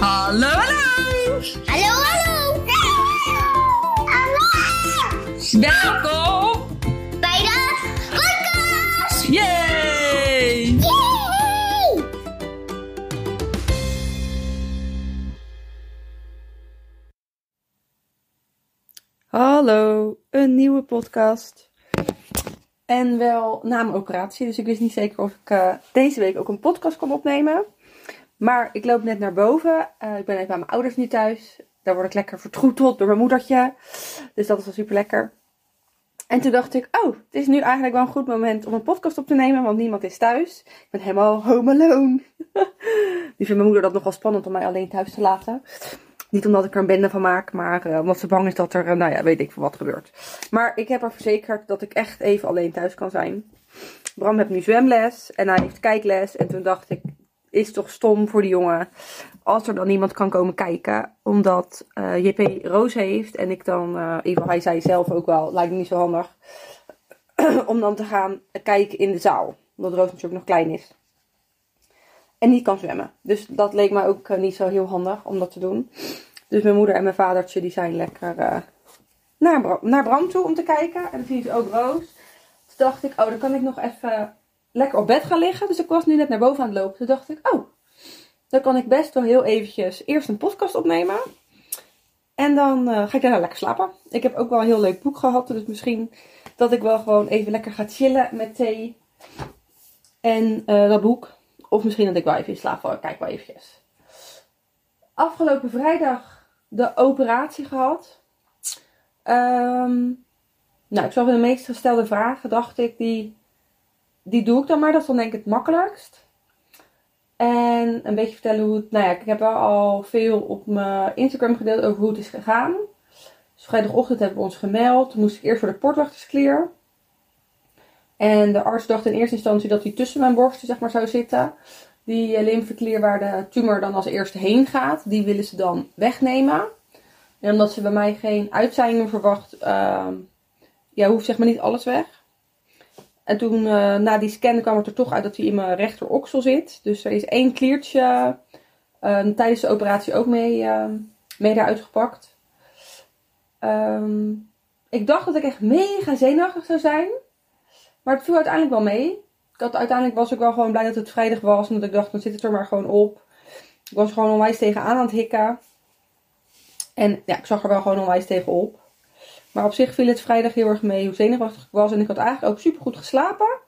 Hallo, hallo! Hallo, hallo! Hallo! Welkom! Bij de podcast! Yay! Yay! Hallo, een nieuwe podcast. En wel na mijn operatie, dus ik wist niet zeker of ik eh, deze week ook een podcast kon opnemen. Maar ik loop net naar boven. Eh, ik ben even bij mijn ouders nu thuis. Daar word ik lekker vertroeteld door mijn moedertje. Dus dat is wel super lekker. En toen dacht ik, oh, het is nu eigenlijk wel een goed moment om een podcast op te nemen, want niemand is thuis. Ik ben helemaal home alone. nu vindt mijn moeder dat nogal spannend om mij alleen thuis te laten. Niet omdat ik er een bende van maak, maar eh, omdat ze bang is dat er, eh, nou ja, weet ik veel wat gebeurt. Maar ik heb haar verzekerd dat ik echt even alleen thuis kan zijn. Bram heeft nu zwemles en hij heeft kijkles. En toen dacht ik, is toch stom voor die jongen als er dan niemand kan komen kijken. Omdat eh, JP Roos heeft en ik dan, eh, geval hij zei zelf ook wel, lijkt niet zo handig. om dan te gaan kijken in de zaal. Omdat Roos natuurlijk nog klein is. En niet kan zwemmen. Dus dat leek mij ook eh, niet zo heel handig om dat te doen. Dus mijn moeder en mijn vadertje die zijn lekker naar, Bram, naar Bram toe om te kijken. En dan zien ze ook Roos. Toen dacht ik, oh dan kan ik nog even lekker op bed gaan liggen. Dus ik was nu net naar boven aan het lopen. Toen dacht ik, oh, dan kan ik best wel heel eventjes eerst een podcast opnemen. En dan eh, ga ik daarna lekker slapen. Ik heb ook wel een heel leuk boek gehad. Dus misschien dat ik wel gewoon even lekker ga chillen met thee. En eh, dat boek. Of misschien dat ik wel even in slaap val. Kijk wel eventjes. Afgelopen vrijdag de operatie gehad. Ehm, nou, ik zag de meest gestelde vragen, dacht ik, die, die doe ik dan maar. Dat is dan denk ik het makkelijkst. En een beetje vertellen hoe het, nou ja, ik heb wel al veel op mijn Instagram gedeeld over hoe het is gegaan. Dus vrijdagochtend hebben we ons gemeld. Moest ik eerst voor de portwachtersklier. En de arts dacht in eerste instantie dat hij tussen mijn borsten zeg maar, zou zitten. Die eh, lymfeklier waar de tumor dan als eerste heen gaat, die willen ze dan wegnemen. En omdat ze bij mij geen uitzaaiingen verwacht, ehm, ja, hoeft zeg maar niet alles weg. En toen, eh, na die scan, kwam het er toch uit dat hij in mijn rechteroksel zit. Dus er is één kliertje ehm, tijdens de operatie ook mee, ehm, mee. Ehm, ik dacht dat ik echt mega zenuwachtig zou zijn. Maar het viel uiteindelijk wel mee. Uiteindelijk was ik wel gewoon blij dat het vrijdag was. Omdat ik dacht, dan zit het er maar gewoon op. Ik was gewoon onwijs tegenaan aan het hikken. En ja, ik zag er wel gewoon onwijs tegen op. Maar op zich viel het vrijdag heel erg mee hoe zenuwachtig ik was. En ik had eigenlijk ook super goed geslapen.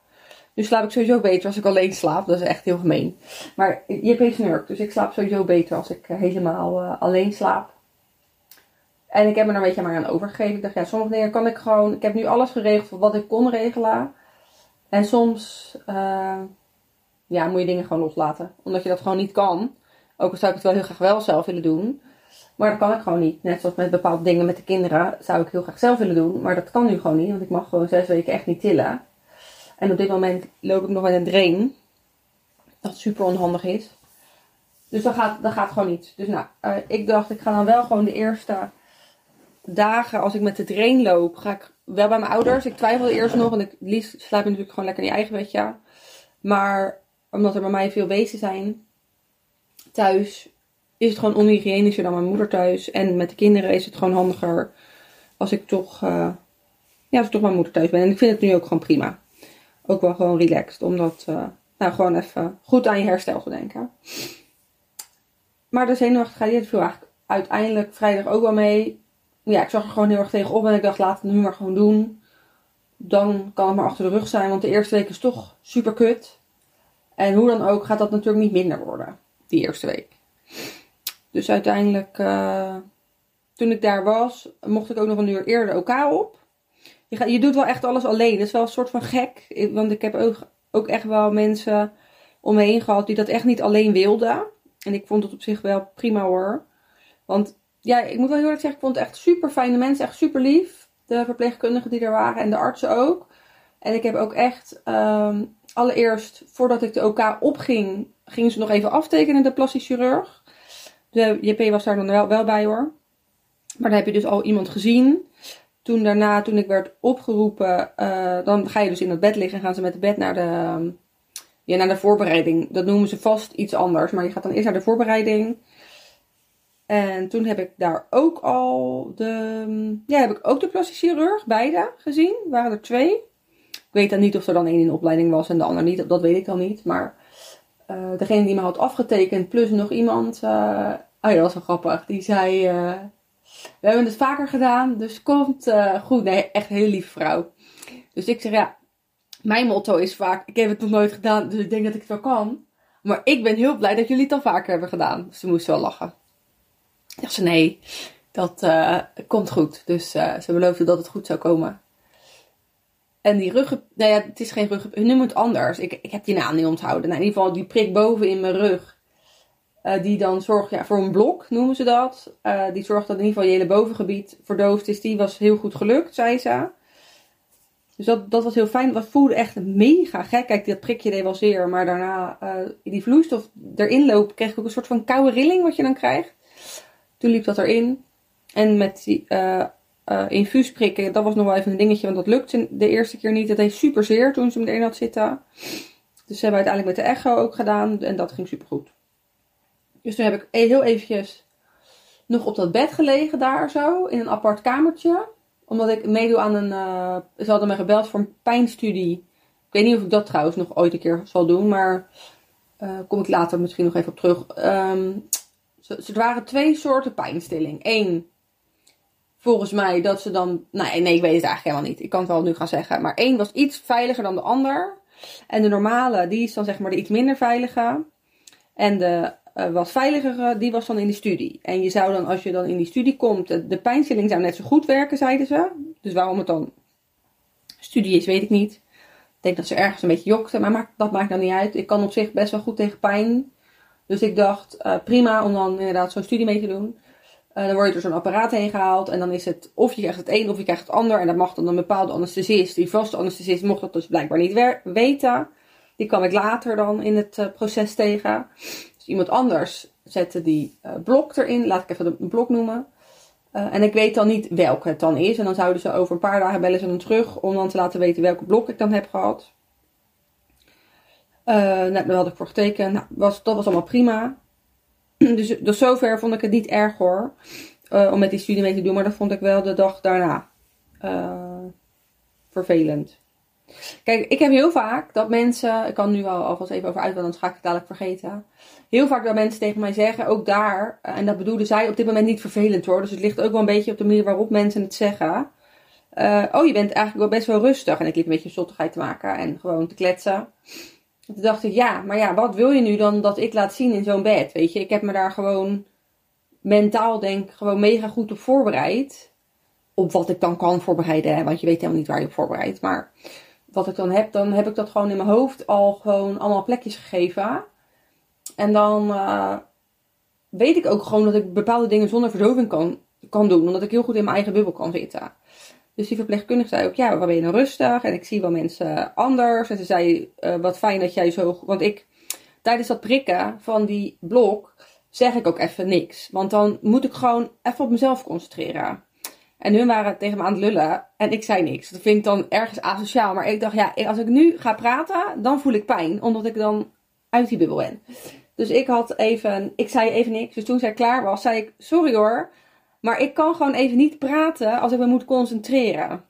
Nu slaap ik sowieso beter als ik alleen slaap. Dat is echt heel gemeen. Maar je hebt snurk. Dus ik slaap sowieso beter als ik eh, helemaal eh, alleen slaap. En ik heb me er een beetje maar aan overgegeven. Ik dacht, ja, sommige dingen kan ik gewoon... Ik heb nu alles geregeld wat ik kon regelen. En soms eh, ja, moet je dingen gewoon loslaten. Omdat je dat gewoon niet kan. Ook al zou ik het wel heel graag wel zelf willen doen. Maar dat kan ik gewoon niet. Net zoals met bepaalde dingen met de kinderen zou ik heel graag zelf willen doen. Maar dat kan nu gewoon niet. Want ik mag gewoon zes weken echt niet tillen. En op dit moment loop ik nog met een drain. Dat super onhandig is. Dus dat gaat, dat gaat gewoon niet. Dus nou, uh, ik dacht ik ga dan wel gewoon de eerste dagen als ik met de drain loop. Ga ik wel bij mijn ouders. Ik twijfelde eerst nog. Want ik liefst slaap je natuurlijk gewoon lekker in je eigen bedje. Maar omdat er bij mij veel wezen zijn thuis is het gewoon onhygiënischer dan mijn moeder thuis. En met de kinderen is het gewoon handiger als ik toch, uh, ja, als ik toch mijn moeder thuis ben. En ik vind het nu ook gewoon prima. Ook wel gewoon relaxed. Omdat, uh, nou, gewoon even goed aan je herstel te denken. Maar de zenuwachtigheid viel eigenlijk uiteindelijk vrijdag ook wel mee. Ja, ik zag er gewoon heel erg tegenop. En ik dacht, laat het nu maar gewoon doen. Dan kan het maar achter de rug zijn. Want de eerste week is toch super kut. En hoe dan ook gaat dat natuurlijk niet minder worden. Die eerste week. Dus uiteindelijk, uh, toen ik daar was, mocht ik ook nog een uur eerder elkaar op. Je, gaat, je doet wel echt alles alleen. Dat is wel een soort van gek. Want ik heb ook, ook echt wel mensen om me heen gehad die dat echt niet alleen wilden. En ik vond het op zich wel prima hoor. Want ja, ik moet wel heel erg zeggen, ik vond het echt super fijne mensen. Echt super lief. De verpleegkundigen die er waren en de artsen ook. En ik heb ook echt, um, allereerst voordat ik de OK opging, gingen ze nog even aftekenen, de plastisch chirurg. De JP was daar dan wel, bij hoor. Maar dan heb je dus al iemand gezien. Toen daarna, toen ik werd opgeroepen, uh, dan ga je dus in het bed liggen en gaan ze met het bed naar de, ja, naar de voorbereiding. Dat noemen ze vast iets anders, maar je gaat dan eerst naar de voorbereiding. En toen heb ik daar ook al de, ja, heb ik ook de plastisch chirurg, beide gezien. Waren er twee. Ik weet dan niet of er dan één in opleiding was en de ander niet. Dat weet ik dan niet. Maar eh, degene die me had afgetekend, plus nog iemand. eh oh ja, dat was wel grappig. Die zei: eh, We hebben het vaker gedaan, dus komt goed. Nee, echt een hele lieve vrouw. Dus ik zeg: Ja, mijn motto is vaak: Ik heb het nog nooit gedaan, dus ik denk dat ik het wel kan. Maar ik ben heel blij dat jullie het al vaker hebben gedaan. Dus ze moest wel lachen. Zegt ze: Nee, dat komt goed. Dus ze beloofde dat het goed zou komen. En die rug, nou ja, het is geen rug, hun het anders. Ik, ik heb die naam niet onthouden. Nou, in ieder geval die prik boven in mijn rug. eh, die dan zorgt ja, voor een blok, noemen ze dat. Eh, die zorgt dat in ieder geval je hele bovengebied verdoofd is. Die was heel goed gelukt, zei ze. Dus dat, dat was heel fijn. Dat voelde echt mega gek. Kijk, dat prikje deed wel zeer. Maar daarna, eh, die vloeistof erin lopen, kreeg ik ook een soort van koude rilling wat je dan krijgt. Toen liep dat erin. En met die eh eh, infuus prikken, dat was nog wel even een dingetje. Want dat lukte de eerste keer niet. Het deed super zeer toen ze hem erin had zitten. Dus ze hebben uiteindelijk met de echo ook gedaan. En dat ging super goed. Dus toen heb ik e- heel eventjes nog op dat bed gelegen daar zo. In een apart kamertje. Omdat ik meedoe aan een... eh, ze hadden me gebeld voor een pijnstudie. Ik weet niet of ik dat trouwens nog ooit een keer zal doen. Maar eh kom ik later misschien nog even op terug. Ehm, ze- er waren twee soorten pijnstilling. Eén, volgens mij, dat ze dan... Nee, nee, ik weet het eigenlijk helemaal niet. Ik kan het wel nu gaan zeggen. Maar één was iets veiliger dan de ander. En de normale, die is dan zeg maar de iets minder veilige. En de eh, wat veiligere, die was dan in de studie. En je zou dan, als je dan in die studie komt... De, de pijnstilling zou net zo goed werken, zeiden ze. Dus waarom het dan studie is, weet ik niet. Ik denk dat ze ergens een beetje jokten, maar maakt, dat maakt dan niet uit. Ik kan op zich best wel goed tegen pijn. Dus ik dacht, eh, prima om dan inderdaad zo'n studie mee te doen. Eh, dan word je door zo'n apparaat heen gehaald. En dan is het of je krijgt het een of je krijgt het ander. En dat mag dan een bepaalde anesthesist. Die vaste anesthesist mocht dat dus blijkbaar niet weten. Die kwam ik later dan in het eh, proces tegen. Dus iemand anders zette die eh, blok erin. Laat ik even de blok noemen. En ik weet dan niet welke het dan is. En dan zouden ze over een paar dagen bellen ze dan terug. Om dan te laten weten welke blok ik dan heb gehad. Eh, nou, had ik voor getekend. Nou, was, dat was allemaal prima. Dus, dus zover vond ik het niet erg hoor. eh, om met die studie mee te doen. Maar dat vond ik wel de dag daarna eh, vervelend. Kijk, ik heb heel vaak dat mensen. Ik kan nu al alvast even over uit, want anders ga ik het dadelijk vergeten. Heel vaak dat mensen tegen mij zeggen, ook daar. eh, en dat bedoelen zij op dit moment niet vervelend hoor. Dus het ligt ook wel een beetje op de manier waarop mensen het zeggen. Oh, je bent eigenlijk wel best wel rustig. En ik liep een beetje zottigheid te maken en gewoon te kletsen. En toen dacht ik, ja, maar ja, wat wil je nu dan dat ik laat zien in zo'n bed? Weet je, ik heb me daar gewoon mentaal, denk gewoon mega goed op voorbereid. Op wat ik dan kan voorbereiden, hè, want je weet helemaal niet waar je op voorbereidt. Maar wat ik dan heb, dan heb ik dat gewoon in mijn hoofd al gewoon allemaal plekjes gegeven. En dan eh, weet ik ook gewoon dat ik bepaalde dingen zonder verdoving kan, kan doen. Omdat ik heel goed in mijn eigen bubbel kan zitten. Dus die verpleegkundige zei ook, ja, waar ben je nou rustig? En ik zie wel mensen anders. En ze zei, eh, wat fijn dat jij zo... Want ik, tijdens dat prikken van die blok, zeg ik ook even niks. Want dan moet ik gewoon even op mezelf concentreren. En hun waren tegen me aan het lullen en ik zei niks. Dat vind ik dan ergens asociaal. Maar ik dacht, ja, als ik nu ga praten, dan voel ik pijn. Omdat ik dan uit die bubbel ben. Dus ik had even, ik zei even niks. Dus toen zij klaar was, zei ik, sorry hoor. Maar ik kan gewoon even niet praten als ik me moet concentreren.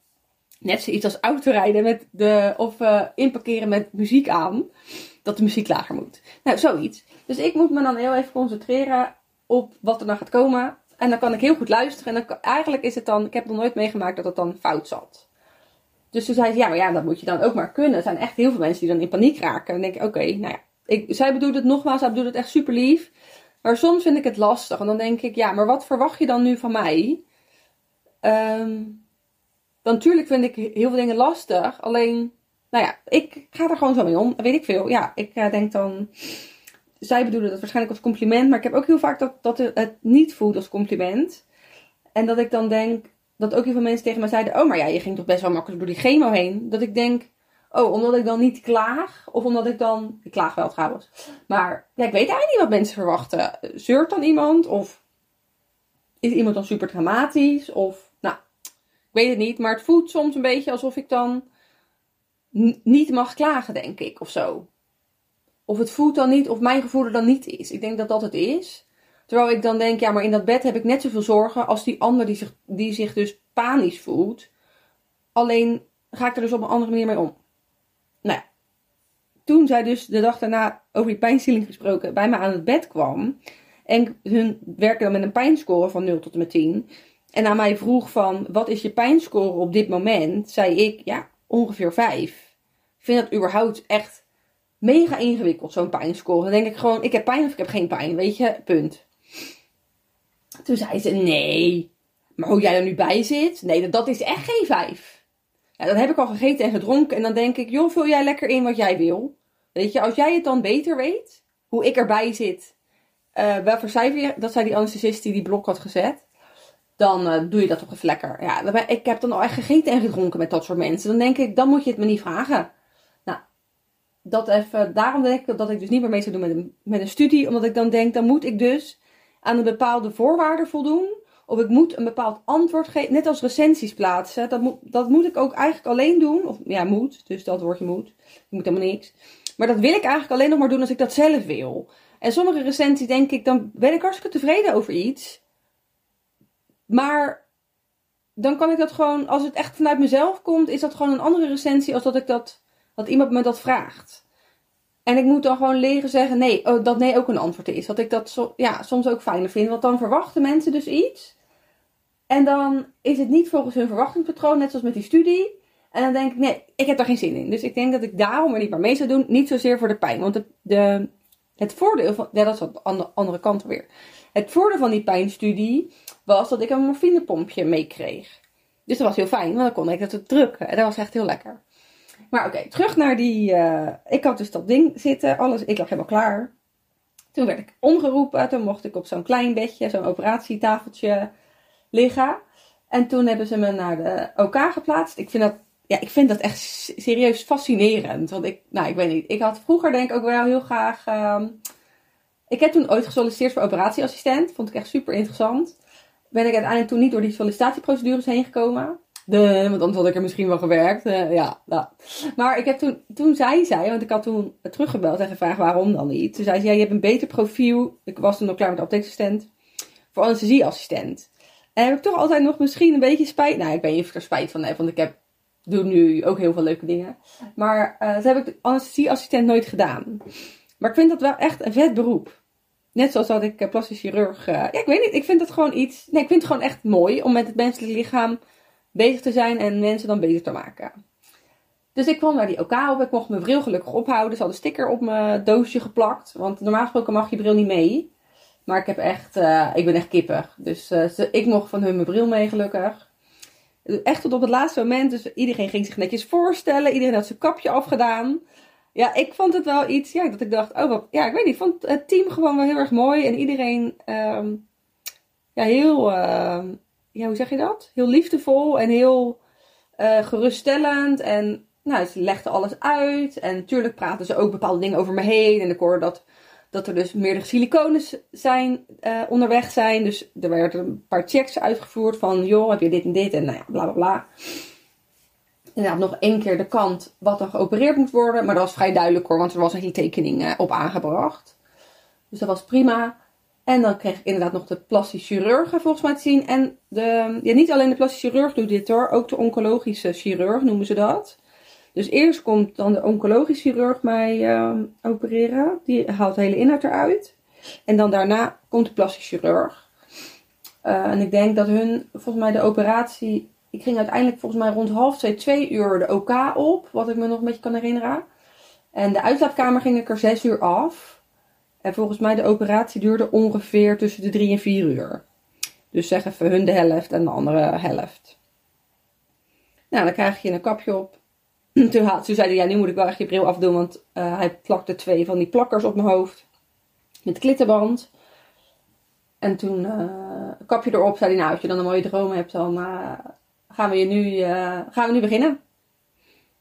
Net zoiets als autorijden met de, of eh, inparkeren met muziek aan. Dat de muziek lager moet. Nou, zoiets. Dus ik moet me dan heel even concentreren op wat er dan gaat komen. En dan kan ik heel goed luisteren. En dan, eigenlijk is het dan, ik heb nog nooit meegemaakt dat het dan fout zat. Dus toen zei ze, ja, maar ja, dat moet je dan ook maar kunnen. Er zijn echt heel veel mensen die dan in paniek raken. En dan denk ik, oké, nou ja. Ik, zij bedoelt het nogmaals, zij bedoelt het echt super lief. Maar soms vind ik het lastig. En dan denk ik, ja, maar wat verwacht je dan nu van mij? Ehm dan natuurlijk vind ik heel veel dingen lastig. Alleen, nou ja, ik ga er gewoon zo mee om. Weet ik veel. Ja, ik eh, denk dan... Zij bedoelen dat waarschijnlijk als compliment. Maar ik heb ook heel vaak dat, dat het niet voelt als compliment. En dat ik dan denk... Dat ook heel veel mensen tegen mij zeiden... Oh, maar ja, je ging toch best wel makkelijk door die chemo heen. Dat ik denk... Oh, omdat ik dan niet klaag. Of omdat ik dan... Ik klaag wel trouwens. Maar ja, ik weet eigenlijk niet wat mensen verwachten. Zeurt dan iemand? Of is iemand dan super dramatisch? Of, nou, ik weet het niet. Maar het voelt soms een beetje alsof ik dan niet mag klagen, denk ik. Of zo. Of het voelt dan niet, of mijn gevoel er dan niet is. Ik denk dat dat het is. Terwijl ik dan denk, ja, maar in dat bed heb ik net zoveel zorgen als die ander die zich, die zich dus panisch voelt. Alleen ga ik er dus op een andere manier mee om. Nou ja, toen zij dus de dag daarna over die pijnstilling gesproken bij me aan het bed kwam. En hun werken dan met een pijnscore van 0 tot en met 10. En aan mij vroeg van, wat is je pijnscore op dit moment? Zei ik, ja, ongeveer 5. Ik vind dat überhaupt echt mega ingewikkeld, zo'n pijnscore. Dan denk ik gewoon, ik heb pijn of ik heb geen pijn, weet je, punt. Toen zei ze, nee, maar hoe jij er nu bij zit, nee, dat- dat is echt geen 5. Ja, dan heb ik al gegeten en gedronken en dan denk ik, joh, vul jij lekker in wat jij wil. Weet je, als jij het dan beter weet, hoe ik erbij zit, eh wel voor cijfer, dat zei die anesthesist die die blok had gezet, dan eh, doe je dat toch even lekker. Ja, ik heb dan al echt gegeten en gedronken met dat soort mensen. Dan denk ik, dan moet je het me niet vragen. Nou, dat even, daarom denk ik dat ik dus niet meer mee zou doen met een, met een studie, omdat ik dan denk, dan moet ik dus aan een bepaalde voorwaarde voldoen. Of ik moet een bepaald antwoord geven, net als recensies plaatsen. Dat moet, dat moet ik ook eigenlijk alleen doen. Of ja, moet, dus dat woordje moet. Ik moet helemaal niks. Maar dat wil ik eigenlijk alleen nog maar doen als ik dat zelf wil. En sommige recensies denk ik, dan ben ik hartstikke tevreden over iets. Maar dan kan ik dat gewoon, als het echt vanuit mezelf komt, is dat gewoon een andere recensie als dat ik dat, dat iemand me dat vraagt. En ik moet dan gewoon leren zeggen nee, oh, dat nee ook een antwoord is. Dat ik dat ja, soms ook fijner vind. Want dan verwachten mensen dus iets. En dan is het niet volgens hun verwachtingspatroon, net zoals met die studie. En dan denk ik, nee, ik heb daar geen zin in. Dus ik denk dat ik daarom er niet meer mee zou doen. Niet zozeer voor de pijn. Want de, het voordeel van, dat is wat de andere, kant weer. Het voordeel van die pijnstudie was dat ik een morfinepompje meekreeg. Dus dat was heel fijn, want dan kon ik dat drukken. En dat was echt heel lekker. Maar oké, terug naar die. eh, ik had dus dat ding zitten, alles, ik lag helemaal klaar. Toen werd ik omgeroepen, toen mocht ik op zo'n klein bedje, zo'n operatietafeltje liggen. En toen hebben ze me naar de OK geplaatst. Ik vind dat, ja, ik vind dat echt serieus fascinerend. Want ik, nou, ik weet niet. Ik had vroeger denk ik ook wel heel graag. ehm, ik heb toen ooit gesolliciteerd voor operatieassistent. Vond ik echt super interessant. Ben ik uiteindelijk toen niet door die sollicitatieprocedures heen gekomen. De, want anders had ik er misschien wel gewerkt. Eh, ja. Maar ik heb toen, toen zei zij, want ik had toen teruggebeld en gevraagd waarom dan niet. Toen zei ze, ja, je hebt een beter profiel. Ik was toen nog klaar met apotheekassistent. Voor anesthesieassistent. En heb ik toch altijd nog misschien een beetje spijt. Nou, ik weet niet of er spijt van heb, want ik heb, doe nu ook heel veel leuke dingen. Maar eh dat heb ik de anesthesieassistent nooit gedaan. Maar ik vind dat wel echt een vet beroep. Net zoals dat ik eh, plastisch chirurg. ik weet niet. Ik vind dat gewoon iets. Nee, ik vind het gewoon echt mooi om met het menselijk lichaam bezig te zijn en mensen dan beter te maken. Dus ik kwam naar die OK op. Ik mocht mijn bril gelukkig ophouden. Ze hadden een sticker op mijn doosje geplakt. Want normaal gesproken mag je bril niet mee. Maar ik heb echt, eh, ik ben echt kippig. Dus eh, ik mocht van hun mijn bril mee gelukkig. Echt tot op het laatste moment. Dus iedereen ging zich netjes voorstellen. Iedereen had zijn kapje afgedaan. Ja, ik vond het wel iets, ja, dat ik dacht, oh wat, ja, ik weet niet, ik vond het team gewoon wel heel erg mooi. En iedereen, ehm, ja, heel, ehm, ja, hoe zeg je dat? Heel liefdevol en heel eh, geruststellend. En nou, ze legden alles uit. En natuurlijk praten ze ook bepaalde dingen over me heen. En ik hoorde dat, dat er dus meerdere silicones zijn, eh, onderweg zijn. Dus er werden een paar checks uitgevoerd van, joh, heb je dit en dit? En nou ja, bla bla bla. Inderdaad, nog één keer de kant wat er geopereerd moet worden. Maar dat was vrij duidelijk hoor, want er was een tekening eh, op aangebracht. Dus dat was prima. En dan kreeg ik inderdaad nog de plastisch chirurg volgens mij te zien. En de, ja, niet alleen de plastisch chirurg doet dit hoor, ook de oncologische chirurg noemen ze dat. Dus eerst komt dan de oncologisch chirurg mij ehm, opereren. Die haalt de hele inhoud eruit. En dan daarna komt de plastisch chirurg. Eh, en ik denk dat hun, volgens mij de operatie... Ik ging uiteindelijk volgens mij rond half twee, twee uur de OK op. Wat ik me nog een beetje kan herinneren. En de uitlaatkamer ging ik er zes uur af. En volgens mij de operatie duurde ongeveer tussen de drie en vier uur. Dus zeg even hun de helft en de andere helft. Nou, dan krijg je een kapje op. Toen, had, zei hij, ja, nu moet ik wel echt je bril afdoen, want eh, hij plakte twee van die plakkers op mijn hoofd. Met klittenband. En toen uh, kapje erop, zei hij, nou, als je dan een mooie droom hebt, dan uh, gaan, we je nu, gaan we nu beginnen.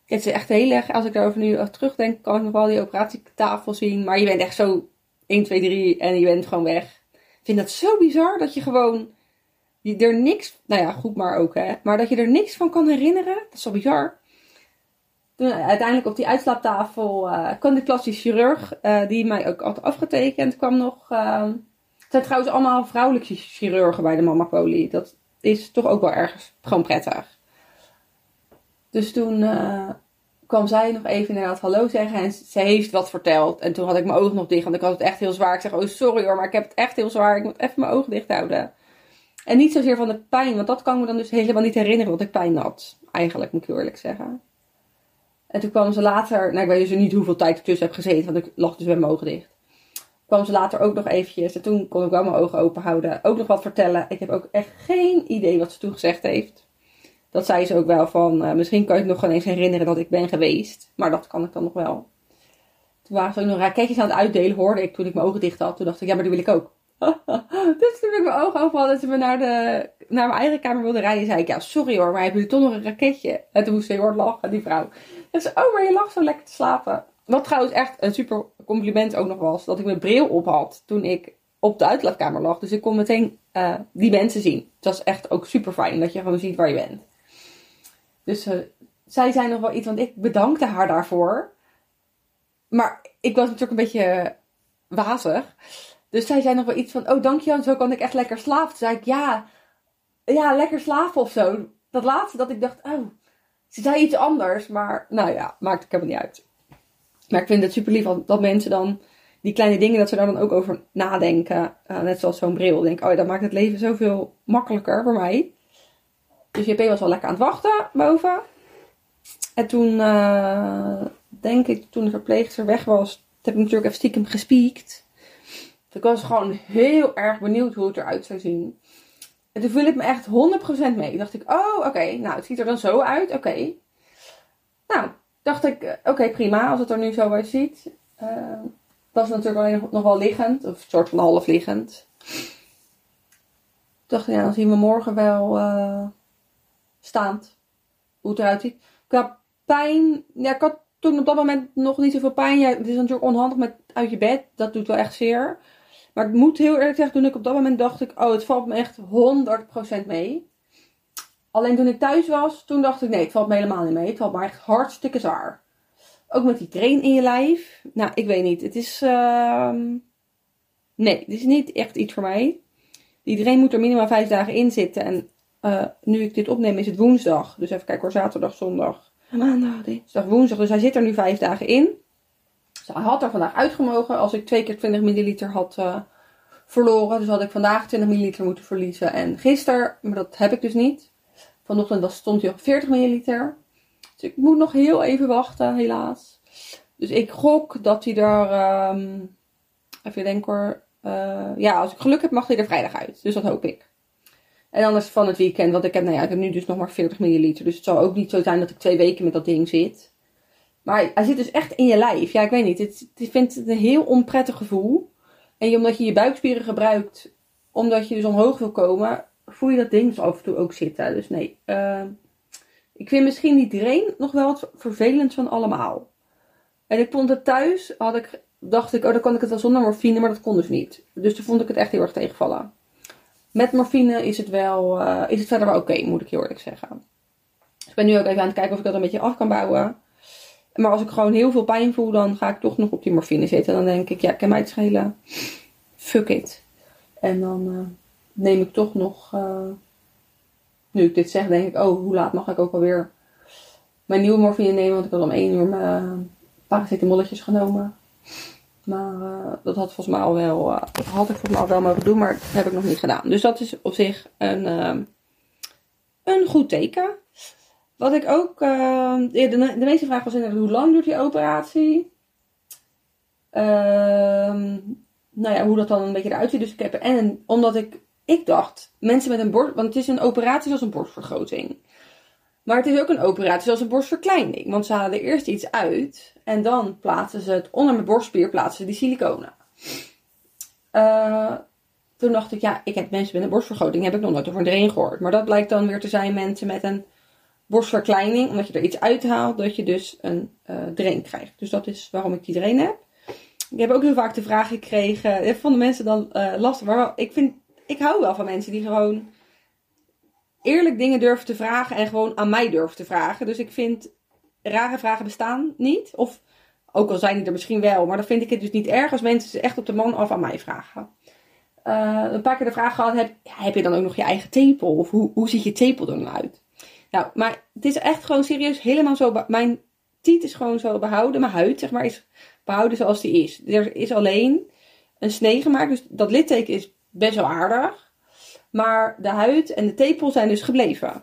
Het is echt heel erg, als ik daarover nu terugdenk, kan ik nog wel die operatietafel zien. Maar je bent echt zo 1, 2, 3 en je bent gewoon weg. Ik vind dat zo bizar dat je gewoon je er niks, nou ja, goed maar ook hè, maar dat je er niks van kan herinneren. Dat is zo bizar. Toen uiteindelijk op die uitslaaptafel uh, kwam de plastisch chirurg, uh, die mij ook had afgetekend, kwam nog uh, zijn trouwens allemaal vrouwelijke chirurgen bij de Mama Poli. Dat is toch ook wel ergens gewoon prettig. Dus toen eh, kwam zij nog even inderdaad hallo zeggen. En ze heeft wat verteld. En toen had ik mijn ogen nog dicht. Want ik had het echt heel zwaar. Ik zeg, oh sorry hoor, maar ik heb het echt heel zwaar. Ik moet even mijn ogen dicht houden. En niet zozeer van de pijn. Want dat kan me dan dus helemaal niet herinneren dat ik pijn had. Eigenlijk, moet ik eerlijk zeggen. En toen kwam ze later... Nou, ik weet dus niet hoeveel tijd ik tussen heb gezeten. Want ik lag dus met mijn ogen dicht kwam ze later ook nog eventjes. En toen kon ik wel mijn ogen open houden. Ook nog wat vertellen. Ik heb ook echt geen idee wat ze toen gezegd heeft. Dat zei ze ook wel van, eh, misschien kan het nog gewoon eens herinneren dat ik ben geweest. Maar dat kan ik dan nog wel. Toen waren ze ook nog raketjes aan het uitdelen, hoorde ik toen ik mijn ogen dicht had. Toen dacht ik, ja, maar die wil ik ook. dus toen ik mijn ogen open had en ze me naar, de, naar mijn eigen kamer wilde rijden, zei ik, ja, sorry hoor, maar hebben jullie toch nog een raketje? En toen moest ze heel hard lachen, die vrouw. En ze, oh, maar je lag zo lekker te slapen. Wat trouwens echt een super compliment ook nog was, dat ik mijn bril op had toen ik op de uitlaatkamer lag. Dus ik kon meteen uh, die mensen zien. Het was echt ook super fijn dat je gewoon ziet waar je bent. Dus uh, zij zei nog wel iets, want ik bedankte haar daarvoor. Maar ik was natuurlijk een beetje wazig. Dus zij zei nog wel iets van, oh dankjewel, zo kan ik echt lekker slapen. Toen zei ik, ja, ja, lekker slapen of zo. Dat laatste dat ik dacht, oh, ze zei iets anders. Maar nou ja, maakt het helemaal niet uit. Maar ik vind het super lief dat mensen dan die kleine dingen, dat ze daar dan ook over nadenken. Uh, net zoals zo'n bril. Denk, oh dat maakt het leven zoveel makkelijker voor mij. Dus JP was wel lekker aan het wachten boven. En toen, uh, denk ik, toen de verpleegster weg was, heb ik natuurlijk even stiekem gespiekt. Ik was gewoon heel erg benieuwd hoe het eruit zou zien. En toen viel ik me echt 100% mee. Dacht ik, oh, oké, nou, het ziet er dan zo uit, oké. Nou, dacht ik, eh, oké, prima, als het er nu zo uitziet. Uh, dat is natuurlijk alleen nog wel liggend, of een soort van half liggend. dacht ik, ja, dan zien we morgen wel uh, staand hoe het eruit ziet. Qua pijn, ja, ik had toen op dat moment nog niet zoveel pijn. Ja, het is natuurlijk onhandig met uit je bed, dat doet wel echt zeer. Maar ik moet heel eerlijk zeggen, toen ik op dat moment dacht ik, oh, het valt me echt 100% mee. Alleen toen ik thuis was, toen dacht ik, nee, het valt me helemaal niet mee. Het valt me echt hartstikke zwaar. Ook met die train in je lijf. Nou, ik weet niet. Het is, uh... nee, het is niet echt iets voor mij. Train moet er minimaal vijf dagen in zitten. En uh, nu ik dit opneem is het woensdag. Dus even kijken hoor, zaterdag, zondag, maandag, dinsdag, woensdag. Dus hij zit er nu vijf dagen in. Dus hij had er vandaag uitgemogen als ik twee keer 20 milliliter had uh, verloren. Dus had ik vandaag 20 milliliter moeten verliezen. En gisteren, maar dat heb ik dus niet. Vanochtend stond hij op 40 milliliter. Dus ik moet nog heel even wachten, helaas. Dus ik gok dat hij er. Um, even denken hoor. Uh, ja, als ik geluk heb, mag hij er vrijdag uit. Dus dat hoop ik. En anders van het weekend, want ik heb, nou ja, ik heb nu dus nog maar 40 milliliter. Dus het zal ook niet zo zijn dat ik twee weken met dat ding zit. Maar hij zit dus echt in je lijf. Ja, ik weet niet. Het, ik vind het een heel onprettig gevoel. En omdat je je buikspieren gebruikt, omdat je dus omhoog wil komen, voel je dat ding dus af en toe ook zitten. Dus nee. Uh, ik vind misschien die drain nog wel het vervelend van allemaal. En ik vond het thuis, had ik, dacht ik, oh dan kan ik het wel zonder morfine, maar dat kon dus niet. Dus toen vond ik het echt heel erg tegenvallen. Met morfine is het wel, uh, is het verder wel oké, moet ik heel eerlijk zeggen. Dus ik ben nu ook even aan het kijken of ik dat een beetje af kan bouwen. Maar als ik gewoon heel veel pijn voel, dan ga ik toch nog op die morfine zitten. En dan denk ik, ja, kan mij het schelen. Fuck it. En dan uh, neem ik toch nog, uh, nu ik dit zeg, denk ik, oh, hoe laat mag ik ook alweer mijn nieuwe morfine nemen? Want ik had om 1 uur mijn paracetamolletjes genomen. Maar uh, dat had volgens mij al wel, dat had ik volgens mij al wel mogen doen, maar dat heb ik nog niet gedaan. Dus dat is op zich een, uh, een goed teken. Wat ik ook, de, de, de, meeste vraag was inderdaad, hoe lang duurt die operatie? Ehm, nou ja, hoe dat dan een beetje eruit ziet. Dus ik heb, en omdat ik, ik dacht, mensen met een borst, want het is een operatie zoals een borstvergroting. Maar het is ook een operatie zoals een borstverkleining. Want ze halen eerst iets uit en dan plaatsen ze het onder mijn borstspier, plaatsen ze die siliconen. Uh, toen dacht ik, ja, ik heb mensen met een borstvergroting, heb ik nog nooit over een gehoord. Maar dat blijkt dan weer te zijn mensen met een borstverkleining, omdat je er iets uithaalt, dat je dus een uh, drain krijgt. Dus dat is waarom ik die drain heb. Ik heb ook heel vaak de vraag gekregen, dat vonden mensen dan uh, lastig, maar ik vind, ik hou wel van mensen die gewoon eerlijk dingen durven te vragen en gewoon aan mij durven te vragen. Dus ik vind rare vragen bestaan niet. Of ook al zijn die er misschien wel, maar dan vind ik het dus niet erg als mensen ze echt op de man af aan mij vragen. eh, een paar keer de vraag gehad: heb, heb je dan ook nog je eigen tepel? Of hoe, hoe ziet je tepel er dan uit? Nou, maar het is echt gewoon serieus helemaal zo. Mijn tiet is gewoon zo behouden. Mijn huid, zeg maar, is behouden zoals die is. Er is alleen een snee gemaakt. Dus dat litteken is best wel aardig. Maar de huid en de tepel zijn dus gebleven.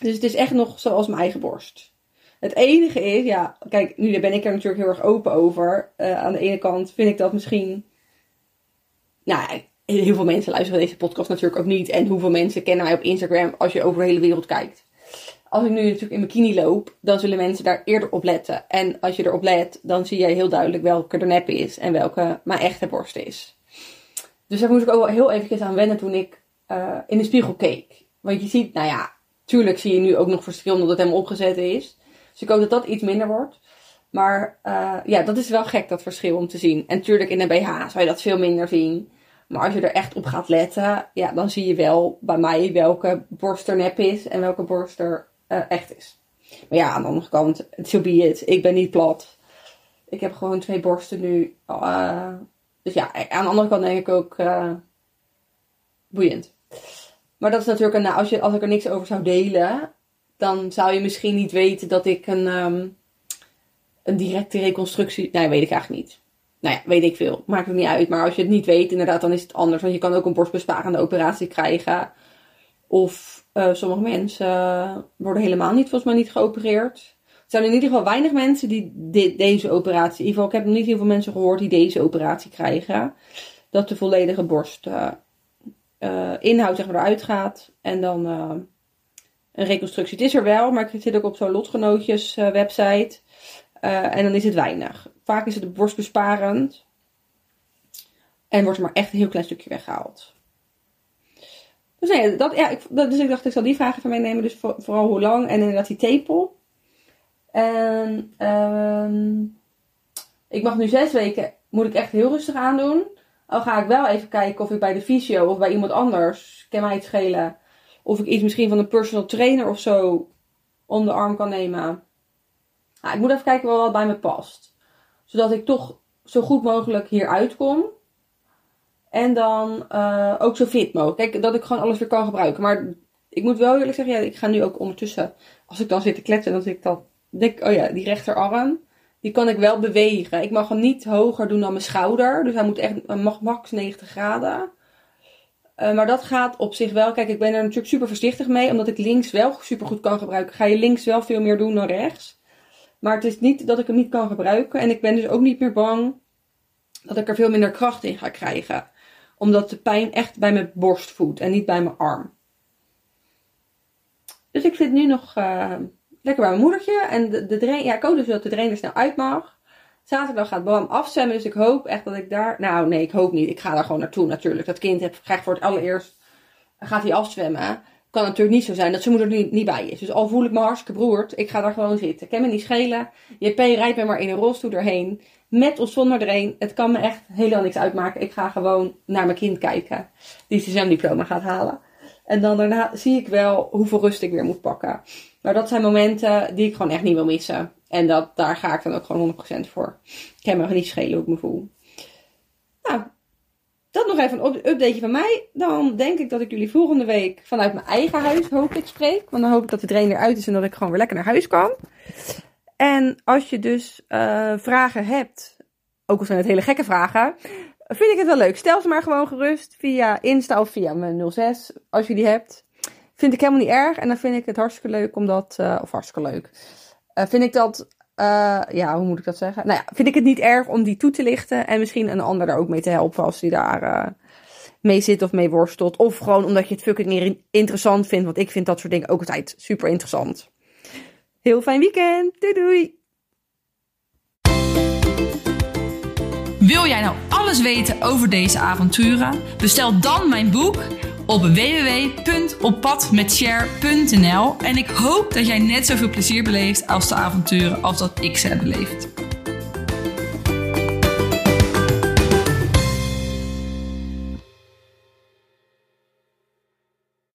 Dus het is echt nog zoals mijn eigen borst. Het enige is, ja, kijk, nu ben ik er natuurlijk heel erg open over. Eh, aan de ene kant vind ik dat misschien. Nou, heel veel mensen luisteren deze podcast natuurlijk ook niet. En hoeveel mensen kennen mij op Instagram als je over de hele wereld kijkt. Als ik nu natuurlijk in bikini loop, dan zullen mensen daar eerder op letten. En als je erop let, dan zie je heel duidelijk welke de nep is en welke mijn echte borst is. Dus daar moest ik ook wel heel eventjes aan wennen toen ik eh, in de spiegel keek. Want je ziet, nou ja, tuurlijk zie je nu ook nog verschil omdat het helemaal opgezet is. Dus ik hoop dat dat iets minder wordt. Maar eh, ja, dat is wel gek, dat verschil om te zien. En tuurlijk in een BH zou je dat veel minder zien. Maar als je er echt op gaat letten, ja, dan zie je wel bij mij welke borst er nep is en welke borst er eh, echt is. Maar ja, aan de andere kant, so be it. Ik ben niet plat. Ik heb gewoon twee borsten nu. dus ja, aan de andere kant denk ik ook boeiend. Maar dat is natuurlijk, nou, als, je, als ik er niks over zou delen, dan zou je misschien niet weten dat ik een, ehm, een directe reconstructie. Nee, weet ik eigenlijk niet. Nou ja, weet ik veel. Maakt het niet uit. Maar als je het niet weet, inderdaad, dan is het anders. Want je kan ook een borstbesparende operatie krijgen. Of eh, sommige mensen worden helemaal niet, volgens mij, niet geopereerd. Er zijn in ieder geval weinig mensen die di- deze operatie. In ieder geval, ik heb nog niet heel veel mensen gehoord die deze operatie krijgen. Dat de volledige borst eh, eh, inhoud zeg maar, eruit gaat. En dan eh, een reconstructie. Het is er wel, maar ik zit ook op zo'n lotgenootjes eh, website. En dan is het weinig. Vaak is het borstbesparend. En wordt er maar echt een heel klein stukje weggehaald. Dus, nee, dat, ja, ik, dat, dus ik dacht, ik zal die vragen van meenemen. Dus voor- vooral hoe lang en inderdaad die tepel. En ehm, ik mag nu zes weken, moet ik echt heel rustig aandoen. Al ga ik wel even kijken of ik bij de fysio of bij iemand anders, kan mij het schelen, of ik iets misschien van een personal trainer of zo om de arm kan nemen. Nou, ik moet even kijken wat bij me past. Zodat ik toch zo goed mogelijk hier uitkom. En dan eh, ook zo fit mogelijk. Kijk, dat ik gewoon alles weer kan gebruiken. Maar ik moet wel eerlijk zeggen, ja, ik ga nu ook ondertussen, als ik dan zit te kletsen, dat ik dan denk, oh ja, die rechterarm, die kan ik wel bewegen. Ik mag hem niet hoger doen dan mijn schouder. Dus hij moet echt, mag max 90 graden. Eh, maar dat gaat op zich wel. Kijk, ik ben er natuurlijk super voorzichtig mee. Omdat ik links wel super goed kan gebruiken. Ga je links wel veel meer doen dan rechts. Maar het is niet dat ik hem niet kan gebruiken. En ik ben dus ook niet meer bang dat ik er veel minder kracht in ga krijgen. Omdat de pijn echt bij mijn borst voelt en niet bij mijn arm. Dus ik zit nu nog eh, lekker bij mijn moedertje. En de, de drain, ja, ik hoop dus dat de drain er snel uit mag. Zaterdag gaat Bram afzwemmen. Dus ik hoop echt dat ik daar... Nou, nee, ik hoop niet. Ik ga daar gewoon naartoe natuurlijk. Dat kind krijgt voor het allereerst... Gaat hij afzwemmen. Kan natuurlijk niet zo zijn dat zijn moeder er niet, niet bij is. Dus al voel ik me hartstikke beroerd. Ik ga daar gewoon zitten. Ik kan me niet schelen. JP rijdt me maar in een rolstoel erheen. Met of zonder erin. Het kan me echt helemaal niks uitmaken. Ik ga gewoon naar mijn kind kijken. Die zijn zwemdiploma gaat halen. En dan daarna zie ik wel hoeveel rust ik weer moet pakken. Maar dat zijn momenten die ik gewoon echt niet wil missen. En dat, daar ga ik dan ook gewoon 100% voor. Ik kan me niet schelen hoe ik me voel. Nou, dat nog even een up- updateje van mij. Dan denk ik dat ik jullie volgende week vanuit mijn eigen huis hopelijk spreek. Want dan hoop ik dat de drain eruit is en dat ik gewoon weer lekker naar huis kan. En als je dus eh, vragen hebt, ook al zijn het hele gekke vragen, vind ik het wel leuk. Stel ze maar gewoon gerust via Insta of via mijn 06, als je die hebt. Vind ik helemaal niet erg. En dan vind ik het hartstikke leuk omdat, eh, of hartstikke leuk. Eh, vind ik dat, eh, ja, hoe moet ik dat zeggen? Nou ja, vind ik het niet erg om die toe te lichten. En misschien een ander daar ook mee te helpen als die daar mee zit of mee worstelt. Of gewoon omdat je het fucking in- interessant vindt. Want ik vind dat soort dingen ook altijd super interessant. Heel fijn weekend. Doei doei. Wil jij nou alles weten over deze avonturen? Bestel dan mijn boek op www.oppadmetshare.nl en ik hoop dat jij net zoveel plezier beleeft als de avonturen als dat ik ze heb beleefd.